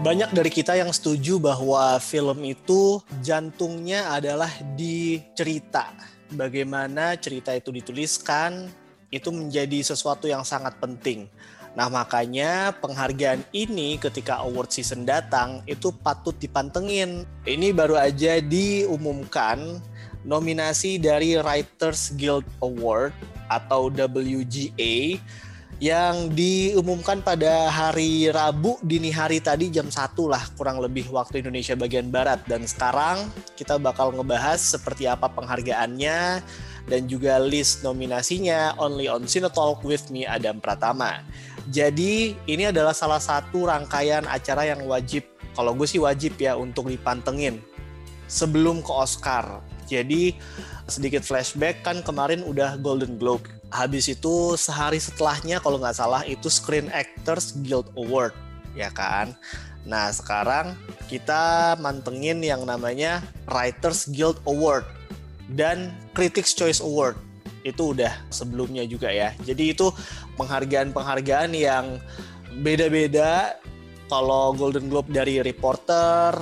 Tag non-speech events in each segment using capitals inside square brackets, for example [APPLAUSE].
Banyak dari kita yang setuju bahwa film itu jantungnya adalah di cerita. Bagaimana cerita itu dituliskan, itu menjadi sesuatu yang sangat penting. Nah makanya penghargaan ini ketika award season datang itu patut dipantengin. Ini baru aja diumumkan nominasi dari Writers Guild Award atau WGA yang diumumkan pada hari Rabu dini hari tadi jam 1 lah kurang lebih waktu Indonesia bagian Barat dan sekarang kita bakal ngebahas seperti apa penghargaannya dan juga list nominasinya only on Cinetalk with me Adam Pratama. Jadi ini adalah salah satu rangkaian acara yang wajib kalau gue sih wajib ya untuk dipantengin sebelum ke Oscar. Jadi sedikit flashback kan kemarin udah Golden Globe habis itu sehari setelahnya kalau nggak salah itu Screen Actors Guild Award ya kan? Nah sekarang kita mantengin yang namanya Writers Guild Award dan Critics Choice Award. Itu udah sebelumnya juga ya. Jadi itu penghargaan-penghargaan yang beda-beda. Kalau Golden Globe dari reporter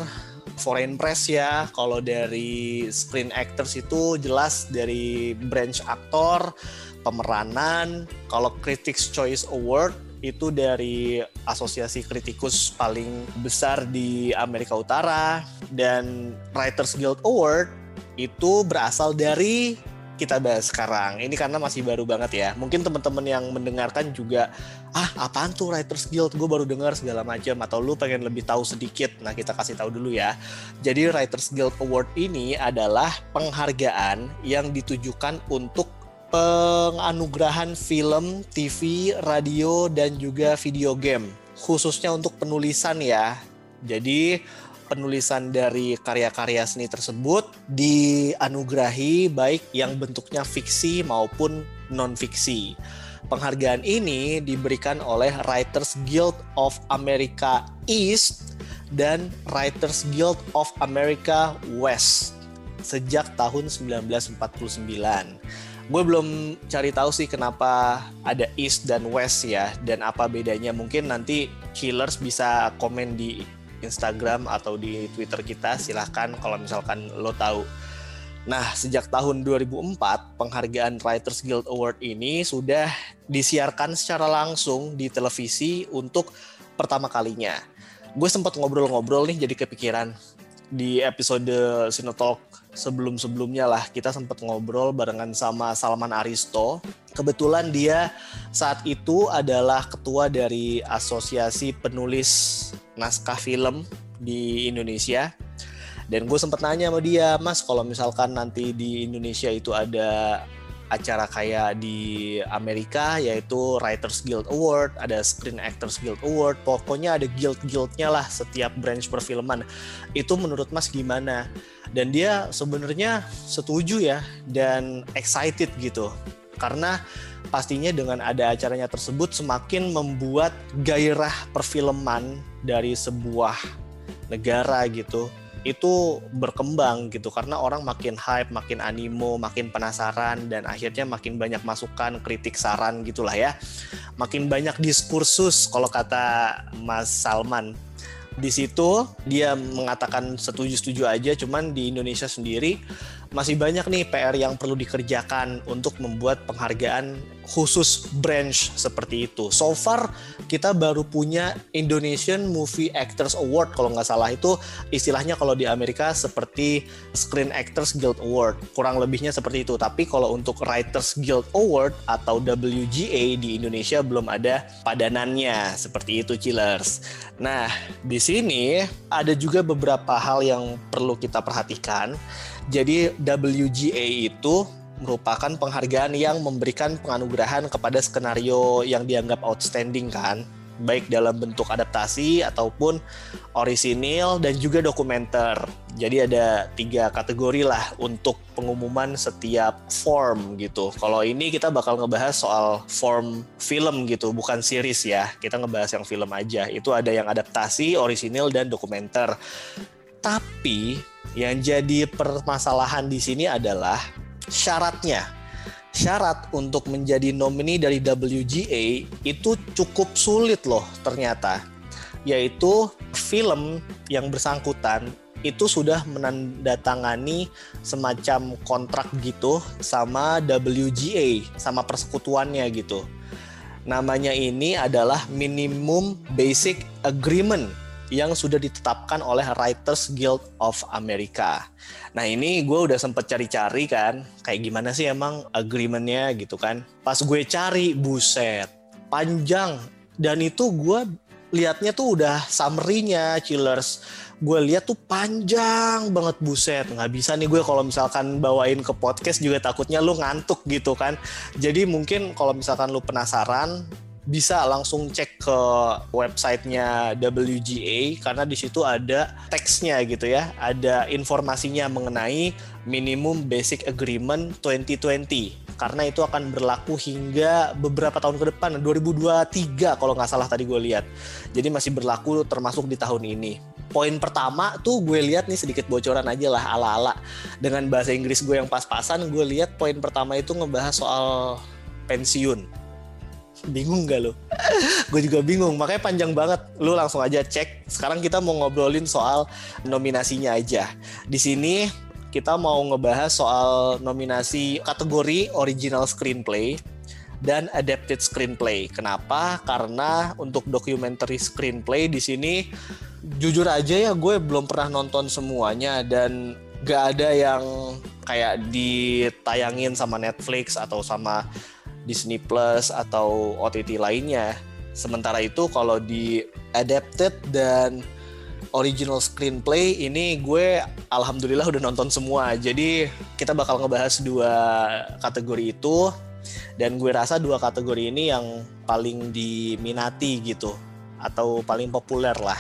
foreign press ya. Kalau dari screen actors itu jelas dari branch aktor, pemeranan. Kalau Critics Choice Award itu dari asosiasi kritikus paling besar di Amerika Utara dan Writers Guild Award itu berasal dari kita bahas sekarang. Ini karena masih baru banget ya. Mungkin teman-teman yang mendengarkan juga, ah apaan tuh Writers Guild? Gue baru dengar segala macam. Atau lu pengen lebih tahu sedikit? Nah kita kasih tahu dulu ya. Jadi Writers Guild Award ini adalah penghargaan yang ditujukan untuk penganugerahan film, TV, radio, dan juga video game. Khususnya untuk penulisan ya. Jadi penulisan dari karya-karya seni tersebut dianugerahi baik yang bentuknya fiksi maupun non-fiksi. Penghargaan ini diberikan oleh Writers Guild of America East dan Writers Guild of America West sejak tahun 1949 gue belum cari tahu sih kenapa ada East dan West ya dan apa bedanya mungkin nanti Killers bisa komen di Instagram atau di Twitter kita silahkan kalau misalkan lo tahu Nah, sejak tahun 2004, penghargaan Writers Guild Award ini sudah disiarkan secara langsung di televisi untuk pertama kalinya. Gue sempat ngobrol-ngobrol nih jadi kepikiran di episode Sinotalk sebelum-sebelumnya lah kita sempat ngobrol barengan sama Salman Aristo. Kebetulan dia saat itu adalah ketua dari Asosiasi Penulis Naskah Film di Indonesia. Dan gue sempat nanya sama dia, Mas, kalau misalkan nanti di Indonesia itu ada acara kayak di Amerika yaitu Writers Guild Award, ada Screen Actors Guild Award, pokoknya ada guild-guildnya lah setiap branch perfilman. Itu menurut Mas gimana? Dan dia sebenarnya setuju ya dan excited gitu karena pastinya dengan ada acaranya tersebut semakin membuat gairah perfilman dari sebuah negara gitu itu berkembang gitu karena orang makin hype, makin animo, makin penasaran dan akhirnya makin banyak masukan, kritik, saran gitulah ya. Makin banyak diskursus kalau kata Mas Salman. Di situ dia mengatakan setuju-setuju aja cuman di Indonesia sendiri masih banyak nih PR yang perlu dikerjakan untuk membuat penghargaan khusus branch seperti itu. So far kita baru punya Indonesian Movie Actors Award kalau nggak salah itu istilahnya kalau di Amerika seperti Screen Actors Guild Award. Kurang lebihnya seperti itu. Tapi kalau untuk Writers Guild Award atau WGA di Indonesia belum ada padanannya seperti itu Chillers. Nah, di sini ada juga beberapa hal yang perlu kita perhatikan jadi WGA itu merupakan penghargaan yang memberikan penganugerahan kepada skenario yang dianggap outstanding kan, baik dalam bentuk adaptasi ataupun orisinil dan juga dokumenter. Jadi ada tiga kategori lah untuk pengumuman setiap form gitu. Kalau ini kita bakal ngebahas soal form film gitu, bukan series ya. Kita ngebahas yang film aja. Itu ada yang adaptasi, orisinil dan dokumenter. Tapi yang jadi permasalahan di sini adalah syaratnya. Syarat untuk menjadi nomini dari WGA itu cukup sulit loh ternyata. yaitu film yang bersangkutan itu sudah menandatangani semacam kontrak gitu sama WGA sama persekutuannya gitu. Namanya ini adalah Minimum Basic Agreement yang sudah ditetapkan oleh Writers Guild of America. Nah ini gue udah sempet cari-cari kan, kayak gimana sih emang agreementnya gitu kan. Pas gue cari, buset, panjang. Dan itu gue liatnya tuh udah summary-nya, chillers. Gue lihat tuh panjang banget buset. Nggak bisa nih gue kalau misalkan bawain ke podcast juga takutnya lu ngantuk gitu kan. Jadi mungkin kalau misalkan lu penasaran, bisa langsung cek ke websitenya WGA karena di situ ada teksnya gitu ya, ada informasinya mengenai minimum basic agreement 2020 karena itu akan berlaku hingga beberapa tahun ke depan 2023 kalau nggak salah tadi gue lihat. Jadi masih berlaku termasuk di tahun ini. Poin pertama tuh gue lihat nih sedikit bocoran aja lah ala-ala. Dengan bahasa Inggris gue yang pas-pasan gue lihat poin pertama itu ngebahas soal pensiun Bingung gak lo? gue juga bingung, makanya panjang banget. Lu langsung aja cek. Sekarang kita mau ngobrolin soal nominasinya aja. Di sini kita mau ngebahas soal nominasi kategori original screenplay dan adapted screenplay. Kenapa? Karena untuk documentary screenplay di sini jujur aja ya gue belum pernah nonton semuanya dan gak ada yang kayak ditayangin sama Netflix atau sama Disney Plus atau OTT lainnya. Sementara itu kalau di adapted dan original screenplay ini gue alhamdulillah udah nonton semua. Jadi kita bakal ngebahas dua kategori itu dan gue rasa dua kategori ini yang paling diminati gitu atau paling populer lah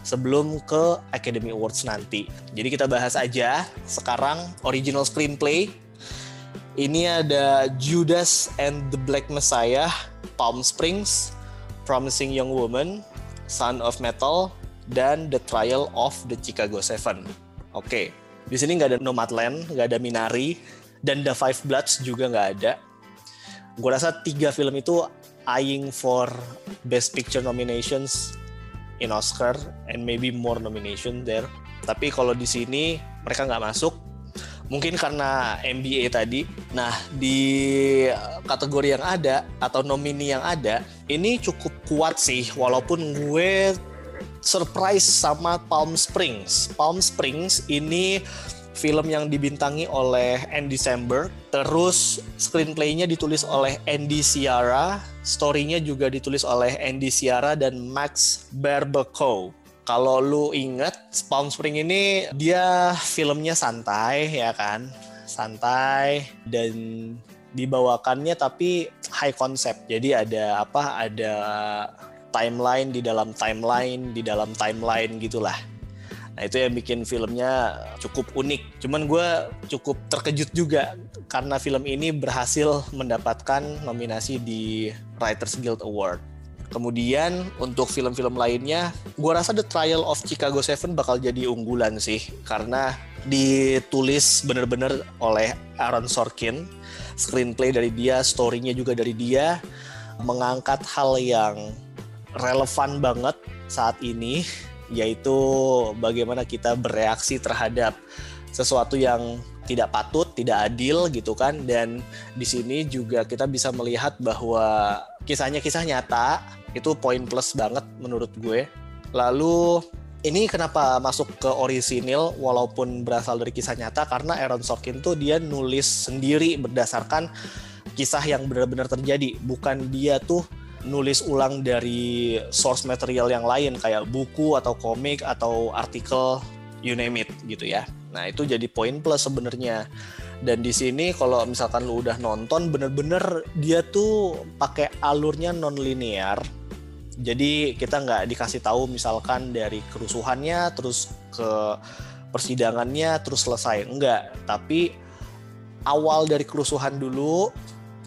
sebelum ke Academy Awards nanti. Jadi kita bahas aja sekarang original screenplay ini ada Judas and the Black Messiah, Palm Springs, Promising Young Woman, Son of Metal, dan The Trial of the Chicago Seven. Oke, di sini nggak ada Nomadland, nggak ada Minari, dan The Five Bloods juga nggak ada. Gue rasa tiga film itu eyeing for Best Picture nominations in Oscar and maybe more nomination there. Tapi kalau di sini mereka nggak masuk, mungkin karena MBA tadi. Nah, di kategori yang ada atau nomini yang ada, ini cukup kuat sih walaupun gue surprise sama Palm Springs. Palm Springs ini film yang dibintangi oleh Andy Samberg, terus screenplaynya ditulis oleh Andy Ciara, storynya juga ditulis oleh Andy Ciara dan Max Barbacoa. Kalau lu inget, Palm Spring ini dia filmnya santai ya kan, santai dan dibawakannya tapi high concept. Jadi ada apa? Ada timeline di dalam timeline di dalam timeline gitulah. Nah itu yang bikin filmnya cukup unik. Cuman gue cukup terkejut juga karena film ini berhasil mendapatkan nominasi di Writers Guild Award. Kemudian untuk film-film lainnya, gue rasa The Trial of Chicago Seven bakal jadi unggulan sih. Karena ditulis bener-bener oleh Aaron Sorkin, screenplay dari dia, storynya juga dari dia, mengangkat hal yang relevan banget saat ini, yaitu bagaimana kita bereaksi terhadap sesuatu yang tidak patut, tidak adil gitu kan. Dan di sini juga kita bisa melihat bahwa kisahnya kisah nyata itu poin plus banget menurut gue. Lalu ini kenapa masuk ke orisinil walaupun berasal dari kisah nyata karena Aaron Sorkin tuh dia nulis sendiri berdasarkan kisah yang benar-benar terjadi, bukan dia tuh nulis ulang dari source material yang lain kayak buku atau komik atau artikel you name it gitu ya. Nah, itu jadi poin plus sebenarnya. Dan di sini kalau misalkan lu udah nonton bener-bener dia tuh pakai alurnya non linear jadi kita nggak dikasih tahu misalkan dari kerusuhannya terus ke persidangannya terus selesai. Enggak tapi awal dari kerusuhan dulu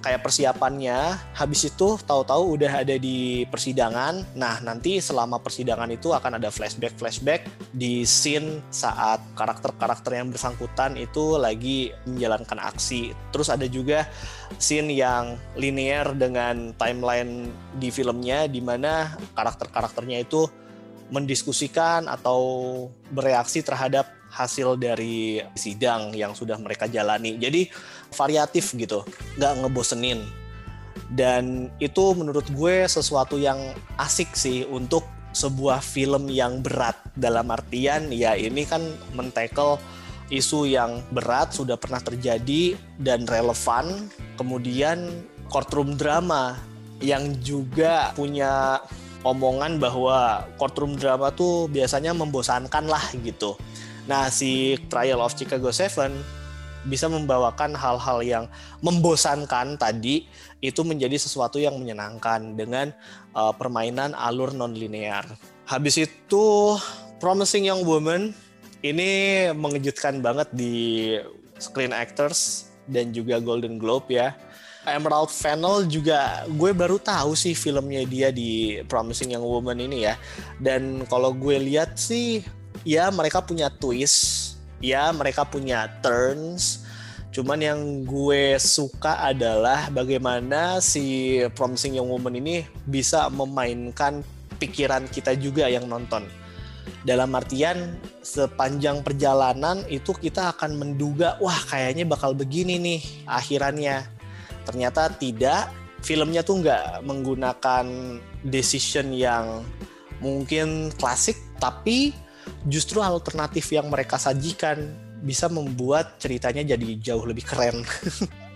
kayak persiapannya habis itu tahu-tahu udah ada di persidangan. Nah nanti selama persidangan itu akan ada flashback flashback di scene saat karakter-karakter yang bersangkutan itu lagi menjalankan aksi. Terus ada juga scene yang linear dengan timeline di filmnya di mana karakter-karakternya itu mendiskusikan atau bereaksi terhadap hasil dari sidang yang sudah mereka jalani. Jadi variatif gitu, nggak ngebosenin. Dan itu menurut gue sesuatu yang asik sih untuk sebuah film yang berat dalam artian ya ini kan mentackle isu yang berat sudah pernah terjadi dan relevan kemudian courtroom drama yang juga punya omongan bahwa courtroom drama tuh biasanya membosankan lah gitu. Nah, si Trial of Chicago Seven bisa membawakan hal-hal yang membosankan tadi itu menjadi sesuatu yang menyenangkan dengan uh, permainan alur non-linear. Habis itu Promising Young Woman ini mengejutkan banget di Screen Actors dan juga Golden Globe ya Emerald Fennel juga gue baru tahu sih filmnya dia di Promising Young Woman ini ya. Dan kalau gue lihat sih ya mereka punya twist, ya mereka punya turns. Cuman yang gue suka adalah bagaimana si Promising Young Woman ini bisa memainkan pikiran kita juga yang nonton. Dalam artian sepanjang perjalanan itu kita akan menduga wah kayaknya bakal begini nih akhirannya ternyata tidak filmnya tuh nggak menggunakan decision yang mungkin klasik tapi justru alternatif yang mereka sajikan bisa membuat ceritanya jadi jauh lebih keren [LAUGHS]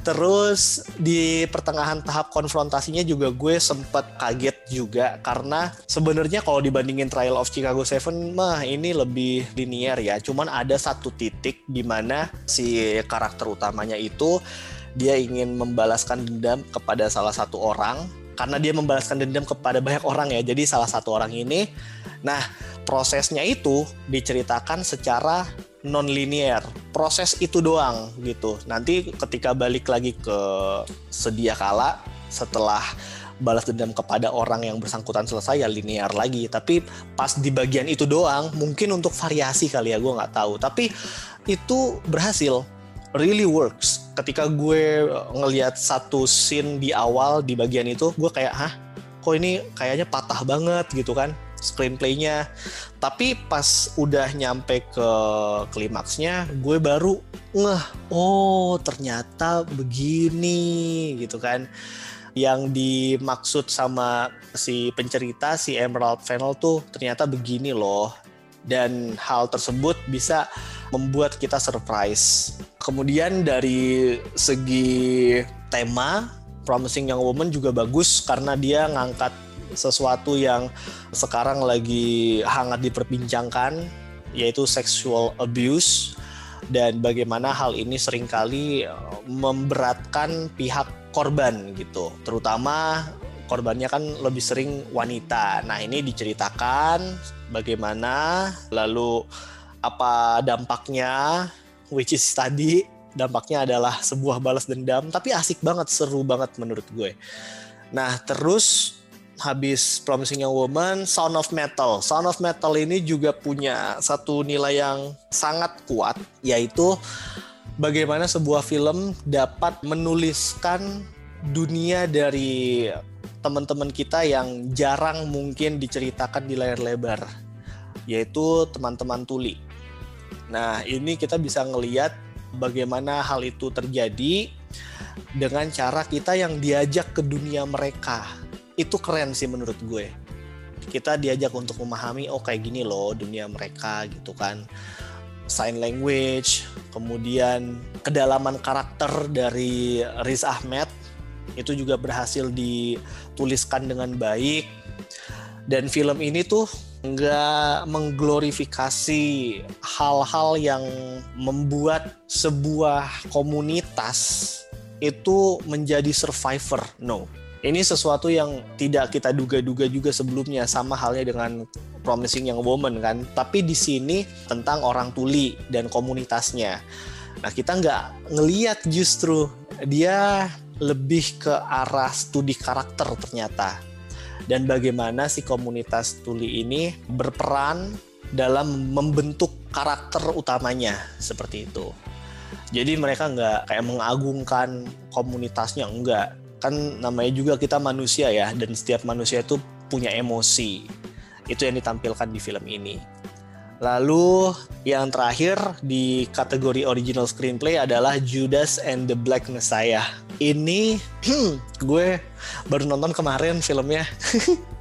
Terus di pertengahan tahap konfrontasinya juga gue sempet kaget juga karena sebenarnya kalau dibandingin Trial of Chicago Seven mah ini lebih linear ya. Cuman ada satu titik di mana si karakter utamanya itu dia ingin membalaskan dendam kepada salah satu orang karena dia membalaskan dendam kepada banyak orang ya. Jadi salah satu orang ini nah prosesnya itu diceritakan secara non linear. Proses itu doang gitu. Nanti ketika balik lagi ke sedia kala setelah balas dendam kepada orang yang bersangkutan selesai ya linear lagi tapi pas di bagian itu doang mungkin untuk variasi kali ya gue nggak tahu tapi itu berhasil really works. Ketika gue ngelihat satu scene di awal di bagian itu, gue kayak, hah, kok ini kayaknya patah banget gitu kan screenplaynya. Tapi pas udah nyampe ke klimaksnya, gue baru ngeh, oh ternyata begini gitu kan. Yang dimaksud sama si pencerita, si Emerald Fennel tuh ternyata begini loh. Dan hal tersebut bisa membuat kita surprise. Kemudian dari segi tema, Promising Young Woman juga bagus karena dia ngangkat sesuatu yang sekarang lagi hangat diperbincangkan yaitu sexual abuse dan bagaimana hal ini sering kali eh, memberatkan pihak korban gitu terutama korbannya kan lebih sering wanita. Nah ini diceritakan bagaimana lalu apa dampaknya which is tadi dampaknya adalah sebuah balas dendam tapi asik banget seru banget menurut gue. Nah terus habis Promising Young Woman Sound of Metal. Sound of Metal ini juga punya satu nilai yang sangat kuat yaitu bagaimana sebuah film dapat menuliskan dunia dari teman-teman kita yang jarang mungkin diceritakan di layar lebar yaitu teman-teman tuli Nah, ini kita bisa ngeliat bagaimana hal itu terjadi dengan cara kita yang diajak ke dunia mereka. Itu keren sih menurut gue. Kita diajak untuk memahami, oh kayak gini loh dunia mereka gitu kan. Sign language, kemudian kedalaman karakter dari Riz Ahmed itu juga berhasil dituliskan dengan baik. Dan film ini tuh nggak mengglorifikasi hal-hal yang membuat sebuah komunitas itu menjadi survivor. No. Ini sesuatu yang tidak kita duga-duga juga sebelumnya sama halnya dengan Promising Young Woman kan. Tapi di sini tentang orang tuli dan komunitasnya. Nah kita nggak ngeliat justru dia lebih ke arah studi karakter ternyata dan bagaimana si komunitas tuli ini berperan dalam membentuk karakter utamanya seperti itu. Jadi mereka nggak kayak mengagungkan komunitasnya enggak. Kan namanya juga kita manusia ya dan setiap manusia itu punya emosi. Itu yang ditampilkan di film ini. Lalu yang terakhir di kategori original screenplay adalah Judas and the Black Messiah. Ini gue baru nonton kemarin filmnya. [LAUGHS]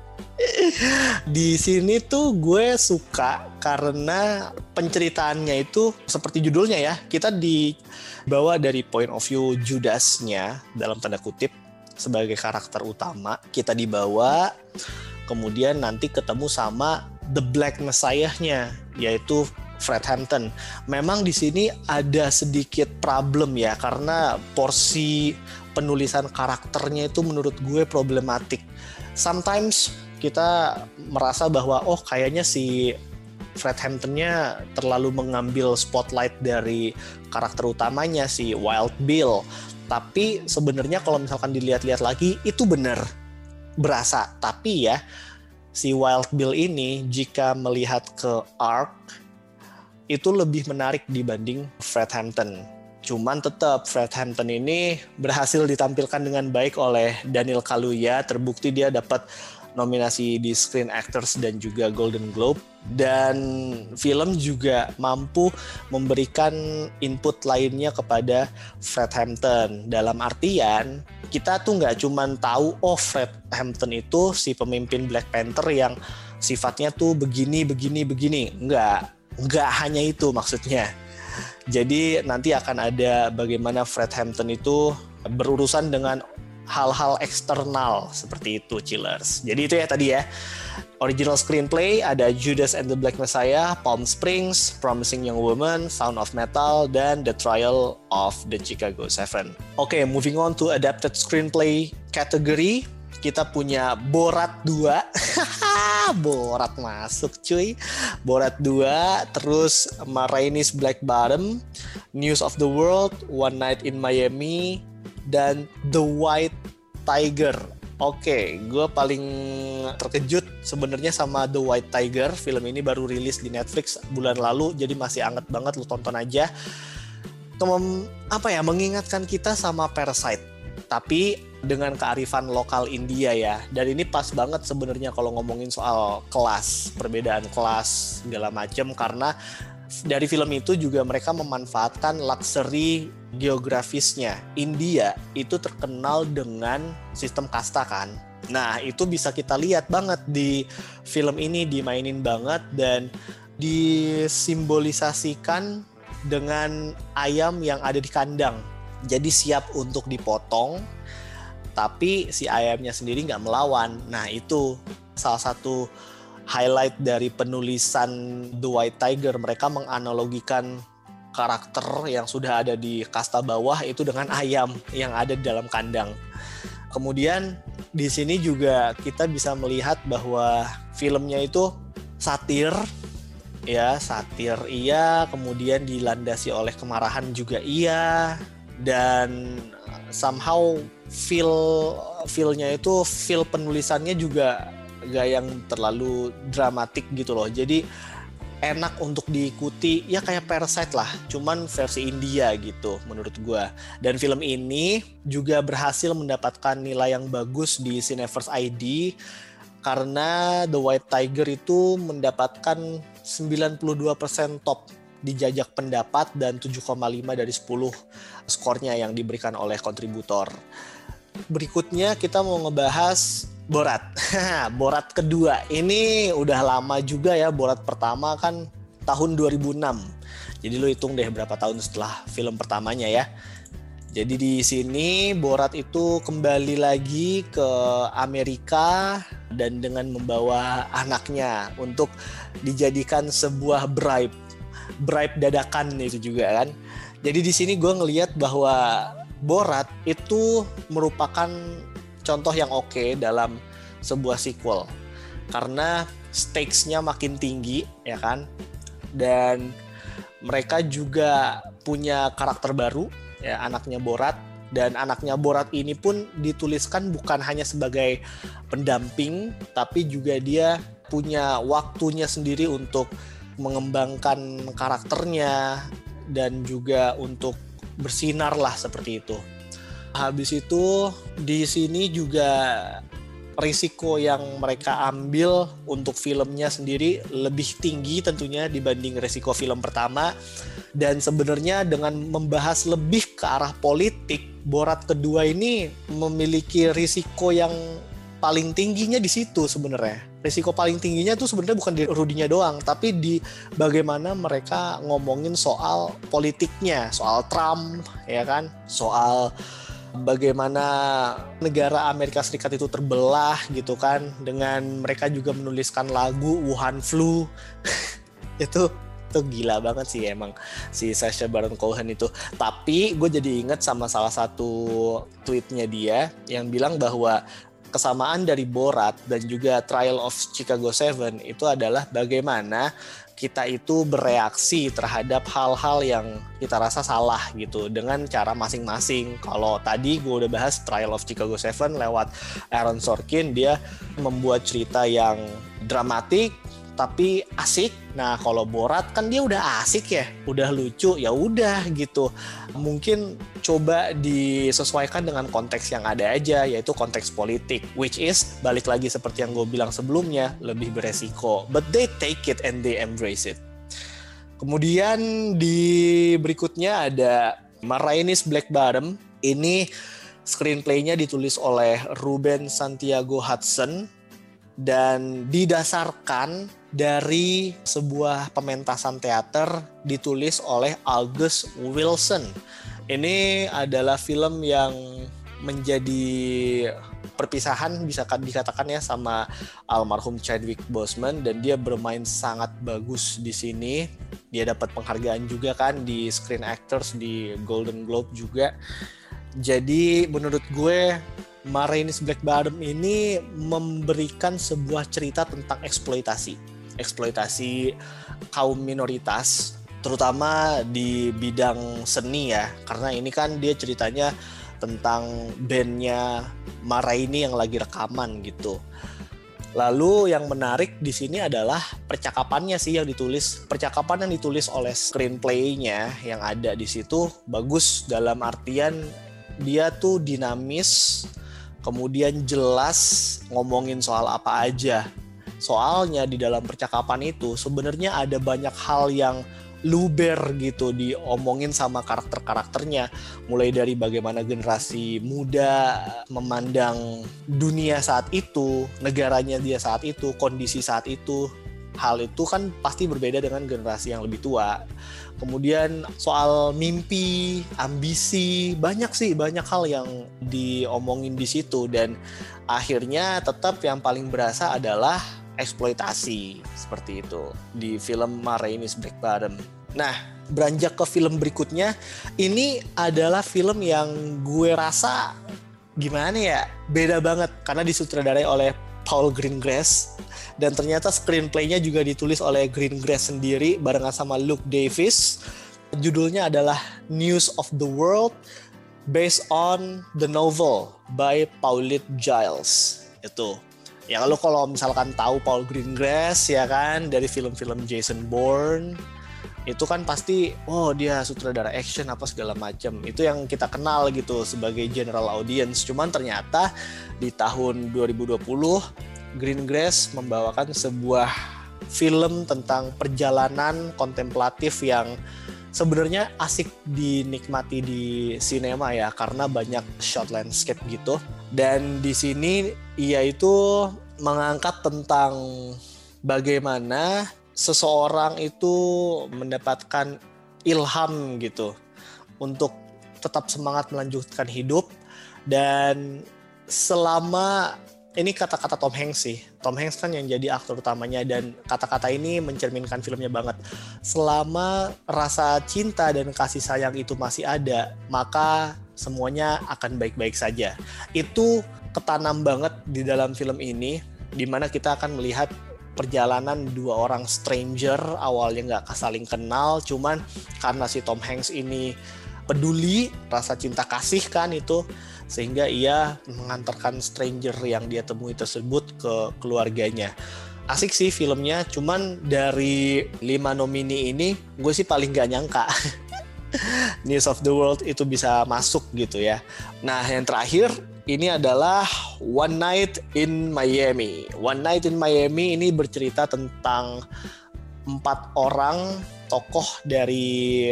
di sini tuh gue suka karena penceritaannya itu seperti judulnya ya. Kita dibawa dari point of view Judasnya dalam tanda kutip sebagai karakter utama. Kita dibawa kemudian nanti ketemu sama the Black Messiah-nya yaitu Fred Hampton. Memang di sini ada sedikit problem ya karena porsi penulisan karakternya itu menurut gue problematik. Sometimes kita merasa bahwa oh kayaknya si Fred Hamptonnya terlalu mengambil spotlight dari karakter utamanya si Wild Bill. Tapi sebenarnya kalau misalkan dilihat-lihat lagi itu benar berasa. Tapi ya si Wild Bill ini jika melihat ke Ark itu lebih menarik dibanding Fred Hampton. Cuman tetap Fred Hampton ini berhasil ditampilkan dengan baik oleh Daniel Kaluuya. Terbukti dia dapat nominasi di Screen Actors dan juga Golden Globe dan film juga mampu memberikan input lainnya kepada Fred Hampton dalam artian kita tuh nggak cuman tahu oh Fred Hampton itu si pemimpin Black Panther yang sifatnya tuh begini begini begini nggak nggak hanya itu maksudnya jadi nanti akan ada bagaimana Fred Hampton itu berurusan dengan hal-hal eksternal seperti itu chillers. Jadi itu ya tadi ya. Original screenplay ada Judas and the Black Messiah, Palm Springs, Promising Young Woman, Sound of Metal, dan The Trial of the Chicago Seven. Oke, okay, moving on to adapted screenplay category. Kita punya Borat 2. [LAUGHS] Borat masuk cuy. Borat 2, terus Marainis Black Bottom, News of the World, One Night in Miami, dan The White Tiger. Oke, okay, gue paling terkejut sebenarnya sama The White Tiger. Film ini baru rilis di Netflix bulan lalu, jadi masih anget banget. Lu tonton aja. Kem apa ya? Mengingatkan kita sama Parasite, tapi dengan kearifan lokal India ya. Dan ini pas banget sebenarnya kalau ngomongin soal kelas, perbedaan kelas segala macam karena dari film itu juga mereka memanfaatkan luxury geografisnya. India itu terkenal dengan sistem kasta kan. Nah, itu bisa kita lihat banget di film ini dimainin banget dan disimbolisasikan dengan ayam yang ada di kandang. Jadi siap untuk dipotong, tapi si ayamnya sendiri nggak melawan. Nah, itu salah satu highlight dari penulisan The White Tiger. Mereka menganalogikan karakter yang sudah ada di kasta bawah itu dengan ayam yang ada di dalam kandang. Kemudian di sini juga kita bisa melihat bahwa filmnya itu satir ya, satir iya, kemudian dilandasi oleh kemarahan juga iya dan somehow feel feelnya itu feel penulisannya juga gak yang terlalu dramatik gitu loh. Jadi enak untuk diikuti ya kayak Parasite lah cuman versi India gitu menurut gue dan film ini juga berhasil mendapatkan nilai yang bagus di Cineverse ID karena The White Tiger itu mendapatkan 92% top di jajak pendapat dan 7,5 dari 10 skornya yang diberikan oleh kontributor. Berikutnya kita mau ngebahas Borat. [LAUGHS] Borat kedua. Ini udah lama juga ya. Borat pertama kan tahun 2006. Jadi lo hitung deh berapa tahun setelah film pertamanya ya. Jadi di sini Borat itu kembali lagi ke Amerika dan dengan membawa anaknya untuk dijadikan sebuah bribe. Bribe dadakan itu juga kan. Jadi di sini gue ngeliat bahwa Borat itu merupakan contoh yang oke okay dalam sebuah sequel. Karena stakes-nya makin tinggi ya kan? Dan mereka juga punya karakter baru ya anaknya Borat. Dan anaknya Borat ini pun dituliskan bukan hanya sebagai pendamping tapi juga dia punya waktunya sendiri untuk mengembangkan karakternya dan juga untuk bersinar lah seperti itu. Habis itu di sini juga risiko yang mereka ambil untuk filmnya sendiri lebih tinggi tentunya dibanding risiko film pertama dan sebenarnya dengan membahas lebih ke arah politik Borat kedua ini memiliki risiko yang paling tingginya di situ sebenarnya risiko paling tingginya tuh sebenarnya bukan di Rudinya doang, tapi di bagaimana mereka ngomongin soal politiknya, soal Trump, ya kan, soal bagaimana negara Amerika Serikat itu terbelah gitu kan? Dengan mereka juga menuliskan lagu Wuhan Flu. [LAUGHS] Itu itu gila banget sih emang si Sacha Baron Cohen itu. Tapi gue jadi inget sama salah satu tweetnya dia yang bilang bahwa kesamaan dari Borat dan juga Trial of Chicago Seven itu adalah bagaimana kita itu bereaksi terhadap hal-hal yang kita rasa salah gitu dengan cara masing-masing. Kalau tadi gue udah bahas Trial of Chicago Seven lewat Aaron Sorkin, dia membuat cerita yang dramatik, tapi asik. Nah, kalau Borat kan dia udah asik ya, udah lucu, ya udah gitu. Mungkin coba disesuaikan dengan konteks yang ada aja, yaitu konteks politik, which is balik lagi seperti yang gue bilang sebelumnya, lebih beresiko. But they take it and they embrace it. Kemudian di berikutnya ada Marainis Black Bottom. Ini screenplaynya ditulis oleh Ruben Santiago Hudson dan didasarkan dari sebuah pementasan teater ditulis oleh August Wilson. Ini adalah film yang menjadi perpisahan bisa dikatakan ya sama almarhum Chadwick Boseman dan dia bermain sangat bagus di sini. Dia dapat penghargaan juga kan di Screen Actors di Golden Globe juga. Jadi menurut gue Marines Black Bottom ini memberikan sebuah cerita tentang eksploitasi. Eksploitasi kaum minoritas, terutama di bidang seni ya. Karena ini kan dia ceritanya tentang bandnya Maraini yang lagi rekaman gitu. Lalu yang menarik di sini adalah percakapannya sih yang ditulis. Percakapan yang ditulis oleh screenplay-nya yang ada di situ bagus dalam artian dia tuh dinamis, kemudian jelas ngomongin soal apa aja. Soalnya di dalam percakapan itu sebenarnya ada banyak hal yang luber gitu diomongin sama karakter-karakternya mulai dari bagaimana generasi muda memandang dunia saat itu, negaranya dia saat itu, kondisi saat itu. Hal itu kan pasti berbeda dengan generasi yang lebih tua. Kemudian soal mimpi, ambisi, banyak sih banyak hal yang diomongin di situ. Dan akhirnya tetap yang paling berasa adalah eksploitasi seperti itu di film Marainis Black Bottom. Nah, beranjak ke film berikutnya, ini adalah film yang gue rasa gimana ya beda banget. Karena disutradarai oleh Paul Greengrass dan ternyata screenplaynya juga ditulis oleh Greengrass sendiri barengan sama Luke Davis. Judulnya adalah News of the World based on the novel by Paulette Giles. Itu. Ya kalau kalau misalkan tahu Paul Greengrass ya kan dari film-film Jason Bourne itu kan pasti oh dia sutradara action apa segala macam itu yang kita kenal gitu sebagai general audience. Cuman ternyata di tahun 2020 Greengrass membawakan sebuah film tentang perjalanan kontemplatif yang sebenarnya asik dinikmati di sinema ya karena banyak shot landscape gitu. Dan di sini ia itu mengangkat tentang bagaimana seseorang itu mendapatkan ilham gitu untuk tetap semangat melanjutkan hidup dan selama ini kata-kata Tom Hanks sih. Tom Hanks kan yang jadi aktor utamanya dan kata-kata ini mencerminkan filmnya banget. Selama rasa cinta dan kasih sayang itu masih ada, maka semuanya akan baik-baik saja. Itu ketanam banget di dalam film ini, di mana kita akan melihat perjalanan dua orang stranger awalnya nggak saling kenal cuman karena si Tom Hanks ini peduli rasa cinta kasih kan itu sehingga ia mengantarkan stranger yang dia temui tersebut ke keluarganya. Asik sih filmnya cuman dari lima nomini ini gue sih paling gak nyangka [LAUGHS] News of the World itu bisa masuk gitu ya. Nah yang terakhir ini adalah One Night in Miami. One Night in Miami ini bercerita tentang empat orang tokoh dari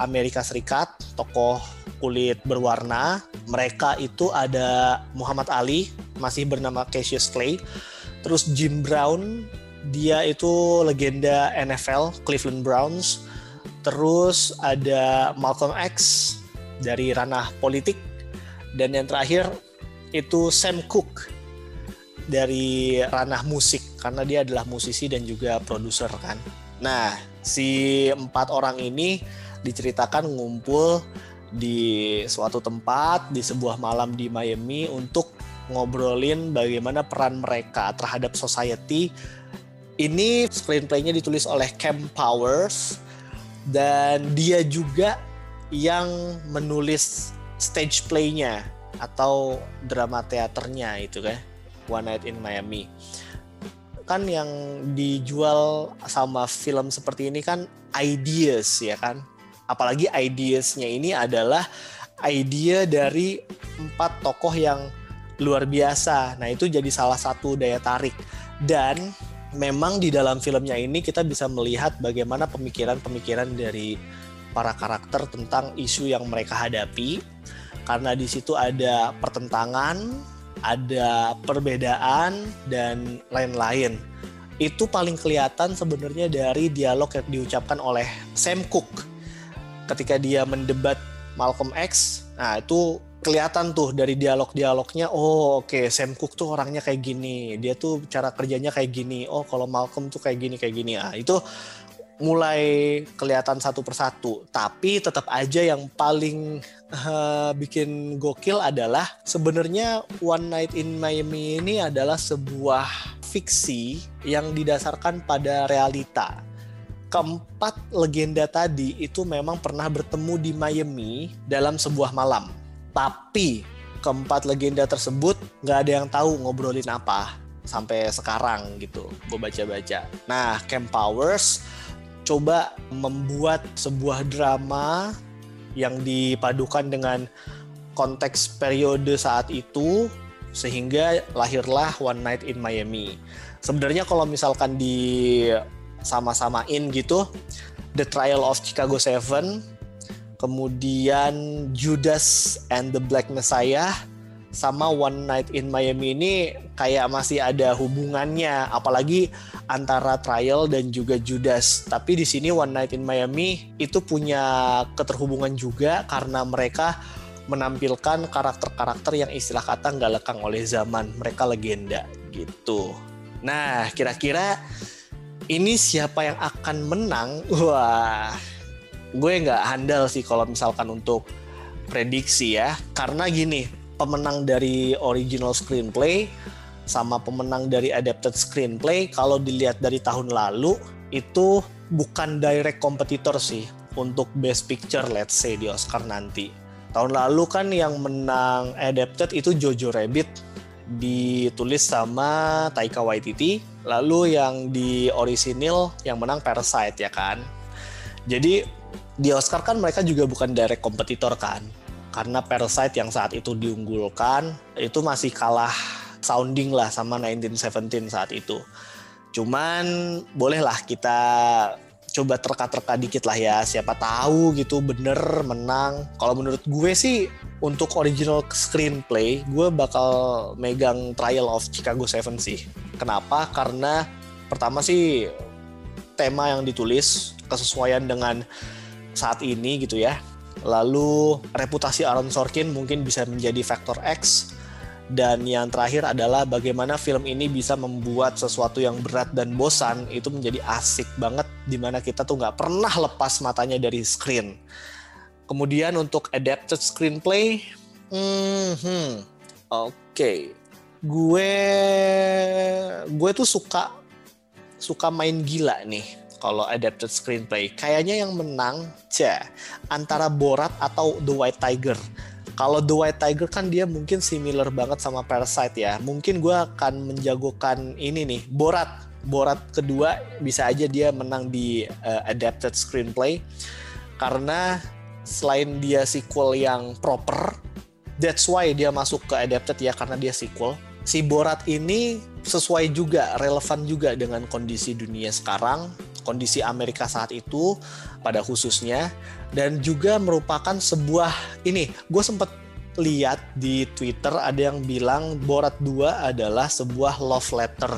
Amerika Serikat, tokoh kulit berwarna. Mereka itu ada Muhammad Ali, masih bernama Cassius Clay. Terus Jim Brown, dia itu legenda NFL Cleveland Browns. Terus ada Malcolm X dari ranah politik. Dan yang terakhir itu Sam Cooke dari ranah musik karena dia adalah musisi dan juga produser kan. Nah, si empat orang ini diceritakan ngumpul di suatu tempat di sebuah malam di Miami untuk ngobrolin bagaimana peran mereka terhadap society. Ini screenplaynya ditulis oleh Cam Powers dan dia juga yang menulis stage playnya atau drama teaternya itu kan One Night in Miami. Kan yang dijual sama film seperti ini kan ideas ya kan. Apalagi ideasnya ini adalah idea dari empat tokoh yang luar biasa. Nah itu jadi salah satu daya tarik. Dan memang di dalam filmnya ini kita bisa melihat bagaimana pemikiran-pemikiran dari para karakter tentang isu yang mereka hadapi karena di situ ada pertentangan ada perbedaan dan lain-lain. Itu paling kelihatan sebenarnya dari dialog yang diucapkan oleh Sam Cooke ketika dia mendebat Malcolm X. Nah, itu kelihatan tuh dari dialog-dialognya, oh oke okay, Sam Cooke tuh orangnya kayak gini, dia tuh cara kerjanya kayak gini, oh kalau Malcolm tuh kayak gini kayak gini. Ah itu mulai kelihatan satu persatu. Tapi tetap aja yang paling uh, bikin gokil adalah sebenarnya One Night in Miami ini adalah sebuah fiksi yang didasarkan pada realita. Keempat legenda tadi itu memang pernah bertemu di Miami dalam sebuah malam. Tapi keempat legenda tersebut nggak ada yang tahu ngobrolin apa sampai sekarang gitu. Gue baca-baca. Nah, Camp Powers coba membuat sebuah drama yang dipadukan dengan konteks periode saat itu sehingga lahirlah One Night in Miami. Sebenarnya kalau misalkan di sama-samain gitu, The Trial of Chicago Seven, kemudian Judas and the Black Messiah, sama One Night in Miami ini kayak masih ada hubungannya apalagi antara Trial dan juga Judas. Tapi di sini One Night in Miami itu punya keterhubungan juga karena mereka menampilkan karakter-karakter yang istilah kata nggak lekang oleh zaman mereka legenda gitu. Nah kira-kira ini siapa yang akan menang? Wah, gue nggak handal sih kalau misalkan untuk prediksi ya, karena gini pemenang dari original screenplay sama pemenang dari adapted screenplay kalau dilihat dari tahun lalu itu bukan direct kompetitor sih untuk best picture let's say di Oscar nanti. Tahun lalu kan yang menang adapted itu Jojo Rabbit ditulis sama Taika Waititi, lalu yang di original yang menang Parasite ya kan. Jadi di Oscar kan mereka juga bukan direct kompetitor kan karena Parasite yang saat itu diunggulkan itu masih kalah sounding lah sama 1917 saat itu. Cuman bolehlah kita coba terka-terka dikit lah ya. Siapa tahu gitu bener menang. Kalau menurut gue sih untuk original screenplay gue bakal megang Trial of Chicago Seven sih. Kenapa? Karena pertama sih tema yang ditulis kesesuaian dengan saat ini gitu ya Lalu reputasi Aaron Sorkin mungkin bisa menjadi faktor X. Dan yang terakhir adalah bagaimana film ini bisa membuat sesuatu yang berat dan bosan itu menjadi asik banget di mana kita tuh nggak pernah lepas matanya dari screen. Kemudian untuk adapted screenplay, hmm, oke, okay. gue gue tuh suka suka main gila nih kalau adapted screenplay. Kayaknya yang menang cah antara Borat atau The White Tiger. Kalau The White Tiger kan dia mungkin similar banget sama Parasite ya. Mungkin gue akan menjagokan ini nih, Borat. Borat kedua bisa aja dia menang di uh, adapted screenplay karena selain dia sequel yang proper that's why dia masuk ke adapted ya karena dia sequel si Borat ini sesuai juga relevan juga dengan kondisi dunia sekarang kondisi Amerika saat itu pada khususnya dan juga merupakan sebuah ini gue sempat lihat di Twitter ada yang bilang Borat 2 adalah sebuah love letter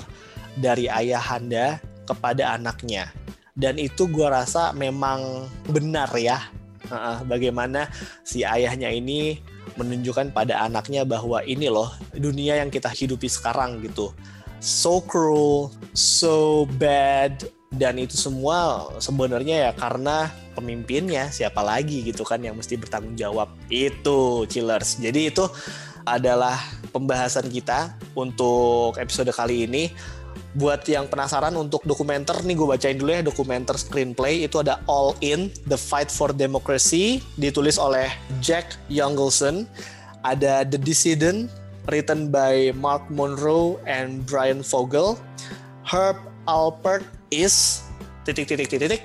dari ayahanda kepada anaknya. Dan itu gue rasa memang benar ya. Bagaimana si ayahnya ini menunjukkan pada anaknya bahwa ini loh dunia yang kita hidupi sekarang gitu. So cruel so bad dan itu semua sebenarnya ya karena pemimpinnya siapa lagi gitu kan yang mesti bertanggung jawab. Itu chillers. Jadi itu adalah pembahasan kita untuk episode kali ini. Buat yang penasaran untuk dokumenter nih gue bacain dulu ya dokumenter screenplay. Itu ada All In The Fight for Democracy ditulis oleh Jack Youngleson ada The Dissident written by Mark Monroe and Brian Vogel Herb Alpert is titik titik titik titik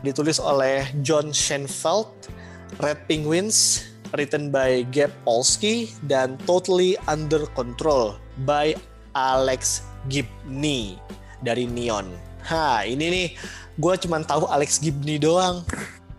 ditulis oleh John Schenfeld Red Penguins written by Gabe Olsky dan Totally Under Control by Alex Gibney dari Neon. Ha, ini nih gue cuma tahu Alex Gibney doang.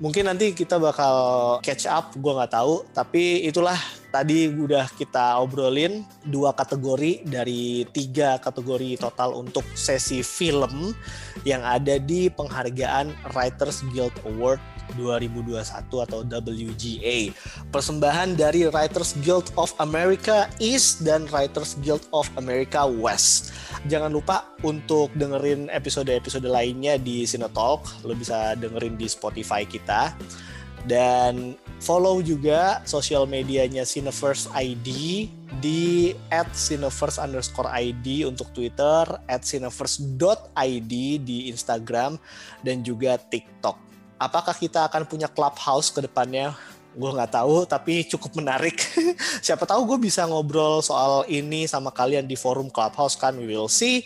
Mungkin nanti kita bakal catch up, gue nggak tahu. Tapi itulah tadi udah kita obrolin dua kategori dari tiga kategori total untuk sesi film yang ada di penghargaan Writers Guild Award 2021 atau WGA. Persembahan dari Writers Guild of America East dan Writers Guild of America West. Jangan lupa untuk dengerin episode-episode lainnya di Cinetalk. Lo bisa dengerin di Spotify kita. Dan follow juga sosial medianya Cineverse ID di at Cineverse underscore ID untuk Twitter, at Cineverse.id di Instagram, dan juga TikTok apakah kita akan punya clubhouse ke depannya? Gue nggak tahu, tapi cukup menarik. [LAUGHS] Siapa tahu gue bisa ngobrol soal ini sama kalian di forum clubhouse kan. We will see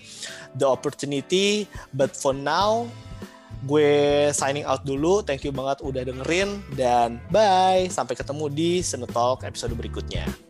the opportunity. But for now, gue signing out dulu. Thank you banget udah dengerin dan bye. Sampai ketemu di Senetalk episode berikutnya.